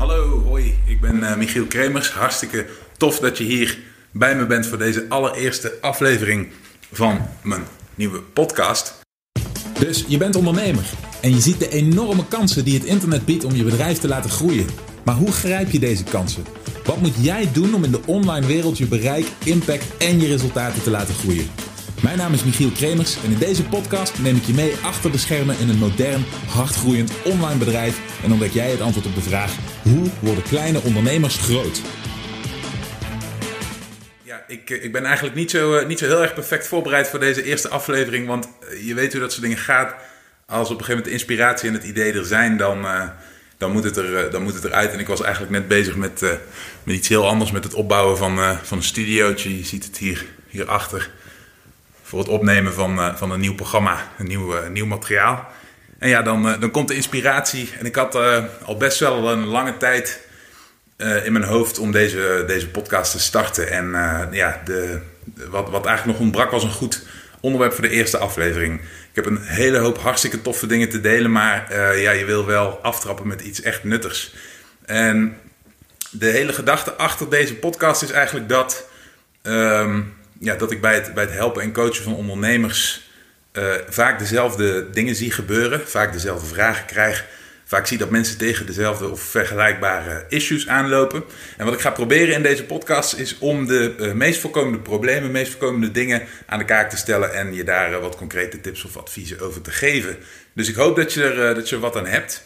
Hallo, hoi. Ik ben uh, Michiel Kremers. Hartstikke tof dat je hier bij me bent voor deze allereerste aflevering van mijn nieuwe podcast. Dus je bent ondernemer en je ziet de enorme kansen die het internet biedt om je bedrijf te laten groeien. Maar hoe grijp je deze kansen? Wat moet jij doen om in de online wereld je bereik, impact en je resultaten te laten groeien? Mijn naam is Michiel Kremers en in deze podcast neem ik je mee achter de schermen in een modern, hardgroeiend online bedrijf en ontdek jij het antwoord op de vraag: hoe worden kleine ondernemers groot? Ja, ik, eh, ik ben eigenlijk niet zo, eh, niet zo heel erg perfect voorbereid voor deze eerste aflevering, want eh, je weet hoe dat soort dingen gaat. Als op een gegeven moment de inspiratie en het idee er zijn, dan, dan, moet, het er, dan moet het eruit. En ik was eigenlijk net bezig met, met iets heel anders, met het opbouwen van, van een studiootje. Je ziet het hier, hierachter voor het opnemen van, uh, van een nieuw programma, een nieuw, uh, nieuw materiaal. En ja, dan, uh, dan komt de inspiratie. En ik had al best wel een lange tijd in mijn hoofd om deze, deze podcast te starten. En ja, de, wat, wat eigenlijk nog ontbrak was een goed onderwerp voor de eerste aflevering. Ik heb een hele hoop hartstikke toffe dingen te delen, maar ja, je wil wel aftrappen met iets echt nuttigs. En de hele gedachte achter deze podcast is eigenlijk dat. Um, ja, dat ik bij het, bij het helpen en coachen van ondernemers uh, vaak dezelfde dingen zie gebeuren, vaak dezelfde vragen krijg. Vaak zie dat mensen tegen dezelfde of vergelijkbare issues aanlopen. En wat ik ga proberen in deze podcast is om de uh, meest voorkomende problemen, meest voorkomende dingen aan de kaak te stellen en je daar uh, wat concrete tips of adviezen over te geven. Dus ik hoop dat je er, dat je er wat aan hebt.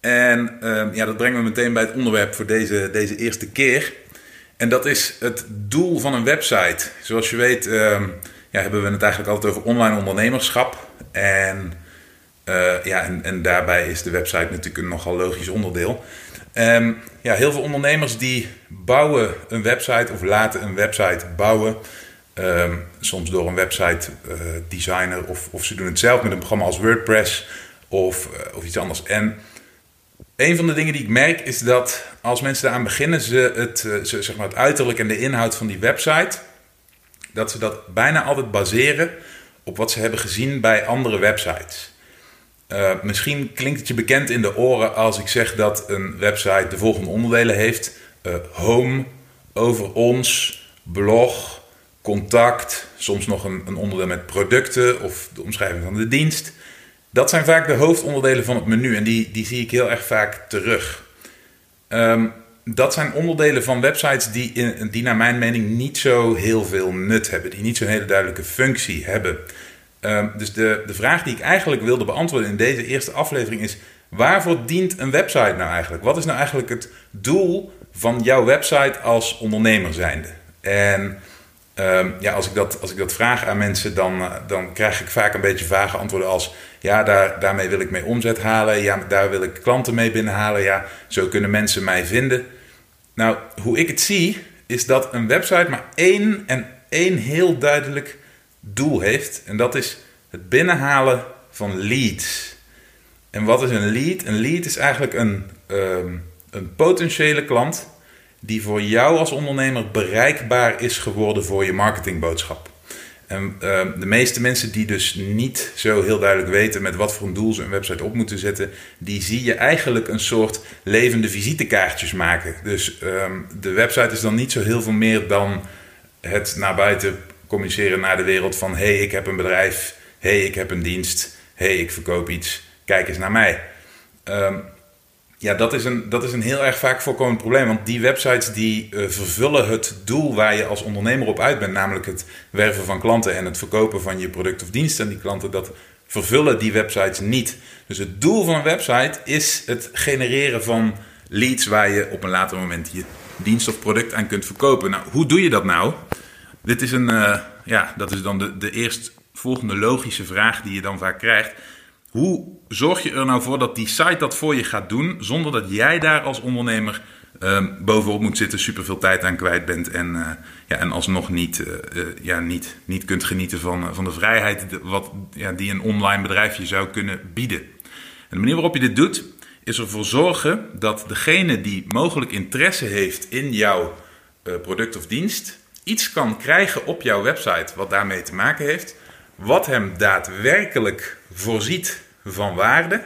En ehm, ja, dat brengt me meteen bij het onderwerp voor deze, deze eerste keer. En dat is het doel van een website. Zoals je weet um, ja, hebben we het eigenlijk altijd over online ondernemerschap. En, uh, ja, en, en, daarbij is de website natuurlijk een nogal logisch onderdeel. Um, ja, heel veel ondernemers die bouwen een website of laten een website bouwen. Um, soms door een website uh, designer of, of ze doen het zelf met een programma als WordPress of, uh, of iets anders. En een van de dingen die ik merk is dat als mensen eraan beginnen, ze het, eh, ze, zeg maar het uiterlijk en de inhoud van die website, dat ze dat bijna altijd baseren op wat ze hebben gezien bij andere websites. Uh, misschien klinkt het je bekend in de oren als ik zeg dat een website de volgende onderdelen heeft: uh, home, over ons, blog, contact, soms nog een, een onderdeel met producten of de omschrijving van de dienst. Dat zijn vaak de hoofdonderdelen van het menu en die, die zie ik heel erg vaak terug. Um, dat zijn onderdelen van websites die, in, die naar mijn mening niet zo heel veel nut hebben, die niet zo'n hele duidelijke functie hebben. Um, dus de, de vraag die ik eigenlijk wilde beantwoorden in deze eerste aflevering is: waarvoor dient een website nou eigenlijk? Wat is nou eigenlijk het doel van jouw website als ondernemer zijnde? En um, ja, als, ik dat, als ik dat vraag aan mensen, dan, uh, dan krijg ik vaak een beetje vage antwoorden als ja, daar, daarmee wil ik mee omzet halen. Ja, daar wil ik klanten mee binnenhalen. Ja, zo kunnen mensen mij vinden. Nou, hoe ik het zie, is dat een website maar één en één heel duidelijk doel heeft. En dat is het binnenhalen van leads. En wat is een lead? Een lead is eigenlijk een, um, een potentiële klant die voor jou als ondernemer bereikbaar is geworden voor je marketingboodschap. En uh, de meeste mensen die dus niet zo heel duidelijk weten met wat voor een doel ze een website op moeten zetten, die zie je eigenlijk een soort levende visitekaartjes maken. Dus um, de website is dan niet zo heel veel meer dan het naar buiten communiceren naar de wereld van hey, ik heb een bedrijf, hey, ik heb een dienst, hey, ik verkoop iets, kijk eens naar mij. Um, ja, dat is, een, dat is een heel erg vaak voorkomend probleem. Want die websites die uh, vervullen het doel waar je als ondernemer op uit bent. Namelijk het werven van klanten en het verkopen van je product of dienst. En die klanten, dat vervullen die websites niet. Dus het doel van een website is het genereren van leads waar je op een later moment je dienst of product aan kunt verkopen. Nou, hoe doe je dat nou? Dit is een, uh, ja, dat is dan de, de eerstvolgende logische vraag die je dan vaak krijgt. Hoe zorg je er nou voor dat die site dat voor je gaat doen, zonder dat jij daar als ondernemer uh, bovenop moet zitten, superveel tijd aan kwijt bent en, uh, ja, en alsnog niet, uh, ja, niet, niet kunt genieten van, van de vrijheid wat, ja, die een online bedrijf je zou kunnen bieden. En de manier waarop je dit doet, is ervoor zorgen dat degene die mogelijk interesse heeft in jouw product of dienst, iets kan krijgen op jouw website wat daarmee te maken heeft, wat hem daadwerkelijk voorziet van waarde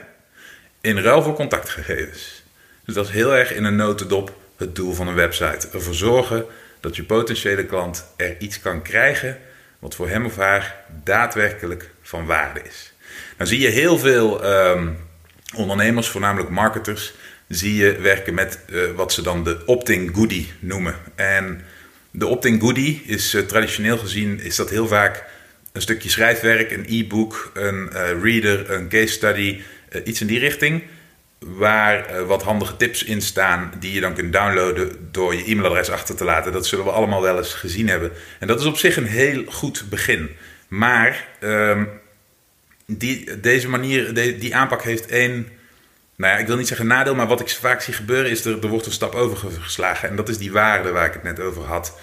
in ruil voor contactgegevens. Dus dat is heel erg in een notendop het doel van een website. Ervoor zorgen dat je potentiële klant er iets kan krijgen wat voor hem of haar daadwerkelijk van waarde is. Dan zie je heel veel ehm, ondernemers, voornamelijk marketers, zie je werken met uh, wat ze dan de opt-in goodie noemen. En de opt-in goodie is uh, traditioneel gezien is dat heel vaak een stukje schrijfwerk, een e-book, een uh, reader, een case study, iets in die richting. Waar wat handige tips in staan die je dan kunt downloaden door je e-mailadres achter te laten. Dat zullen we allemaal wel eens gezien hebben. En dat is op zich een heel goed begin. Maar ehm, die, deze manier, die aanpak heeft één nou ja, ik wil niet zeggen nadeel, maar wat ik vaak zie gebeuren is er, er wordt een stap overgeslagen. En dat is die waarde waar ik het net over had.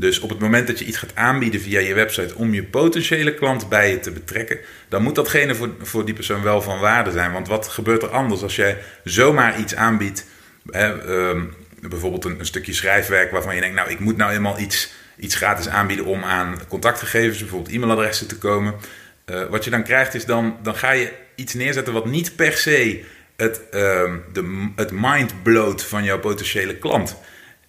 Dus op het moment dat je iets gaat aanbieden via je website om je potentiële klant bij je te betrekken, dan moet datgene voor, voor die persoon wel van waarde zijn. Want wat gebeurt er anders als jij zomaar iets aanbiedt, hè, ehm, bijvoorbeeld een, stukje schrijfwerk waarvan je denkt, nou ik moet nou eenmaal iets, iets gratis aanbieden om aan contactgegevens, bijvoorbeeld e-mailadressen te komen. Uh, wat je dan krijgt is dan, dan ga je iets neerzetten wat niet per se het, uh, het mind van jouw potentiële klant.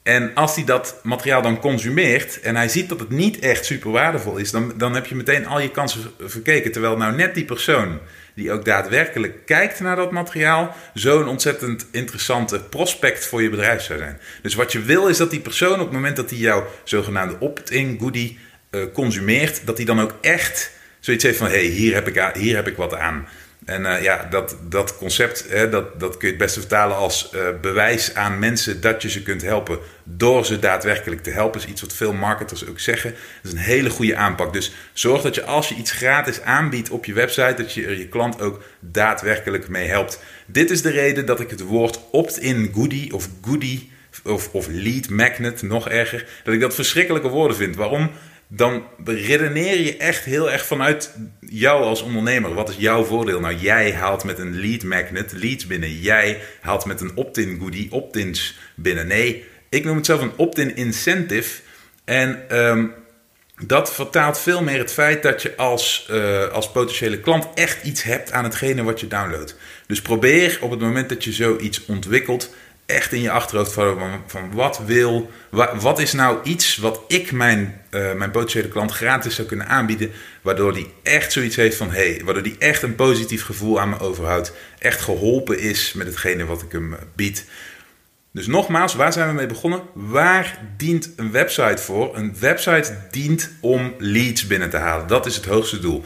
En als hij dat materiaal dan consumeert en hij ziet dat het niet echt super waardevol is, dan, dan heb je meteen al je kansen verkeken. Terwijl nou net die persoon die ook daadwerkelijk kijkt naar dat materiaal, zo'n ontzettend interessante prospect voor je bedrijf zou zijn. Dus wat je wil is dat die persoon op het moment dat hij jouw zogenaamde opt-in goodie uh, consumeert, dat hij dan ook echt zoiets heeft van: hé, hey, hier, heb ik, hier heb ik wat aan. En uh, ja, dat, dat concept, hè, dat, dat kun je het beste vertalen als uh, bewijs aan mensen dat je ze kunt helpen door ze daadwerkelijk te helpen. is iets wat veel marketers ook zeggen. Dat is een hele goede aanpak. Dus zorg dat je als je iets gratis aanbiedt op je website, dat je er je klant ook daadwerkelijk mee helpt. Dit is de reden dat ik het woord opt-in goodie of goodie of, of lead magnet, nog erger, dat ik dat verschrikkelijke woorden vind. Waarom? Dan redeneer je echt heel erg vanuit jou als ondernemer. Wat is jouw voordeel? Nou, jij haalt met een lead magnet leads binnen. Jij haalt met een opt-in goodie opt-ins binnen. Nee, ik noem het zelf een opt-in incentive. En um, dat vertaalt veel meer het feit dat je als, uh, als potentiële klant echt iets hebt aan hetgene wat je downloadt. Dus probeer op het moment dat je zoiets ontwikkelt echt in je achterhoofd van, van wat wil, wat is nou iets wat ik mijn, uh, mijn potentiële klant gratis zou kunnen aanbieden, waardoor die echt zoiets heeft van hey, waardoor die echt een positief gevoel aan me overhoudt, echt geholpen is met hetgene wat ik hem eh, bied. Dus nogmaals, waar zijn we mee begonnen? Waar dient een website voor? Een website dient om leads binnen te halen. Dat is het hoogste doel.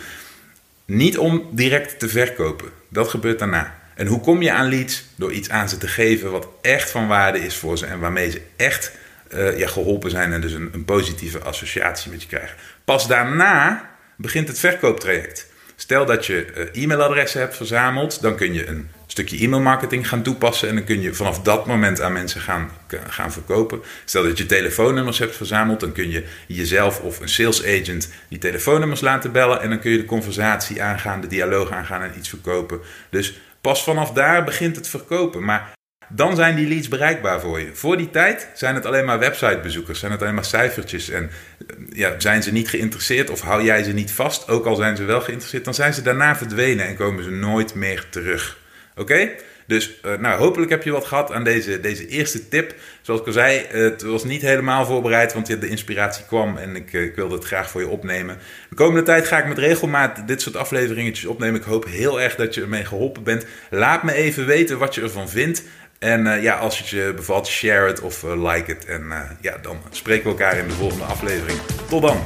Niet om direct te verkopen. Dat gebeurt daarna. En hoe kom je aan leads? Door iets aan ze te geven wat echt van waarde is voor ze en waarmee ze echt uh, ja, geholpen zijn en dus een, een positieve associatie met je krijgen. Pas daarna begint het verkooptraject. Stel dat je uh, e-mailadressen hebt verzameld, dan kun je een stukje e-mailmarketing gaan toepassen en dan kun je vanaf dat moment aan mensen gaan, gaan verkopen. Stel dat je telefoonnummers hebt verzameld, dan kun je jezelf of een sales agent die telefoonnummers laten bellen en dan kun je de conversatie aangaan, de dialoog aangaan en iets verkopen. Dus Pas vanaf daar begint het verkopen. Maar dan zijn die leads bereikbaar voor je. Voor die tijd zijn het alleen maar websitebezoekers, zijn het alleen maar cijfertjes. En eh, ja, zijn ze niet geïnteresseerd of hou jij ze niet vast, ook al zijn ze wel geïnteresseerd, dan zijn ze daarna verdwenen en komen ze nooit meer terug. Oké? Dus uh, nou, hopelijk heb je wat gehad aan deze, deze eerste tip. Zoals ik al zei, het was niet helemaal voorbereid, want de inspiratie kwam en ik, uh, ik, wilde het graag voor je opnemen. De komende tijd ga ik met regelmaat dit soort afleveringetjes opnemen. Ik hoop heel erg dat je ermee geholpen bent. Laat me even weten wat je ervan vindt. En uh, ja, als het je bevalt, share het of like het. En ja, dan spreken we elkaar in de volgende aflevering. Tot dan.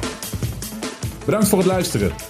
Bedankt voor het luisteren.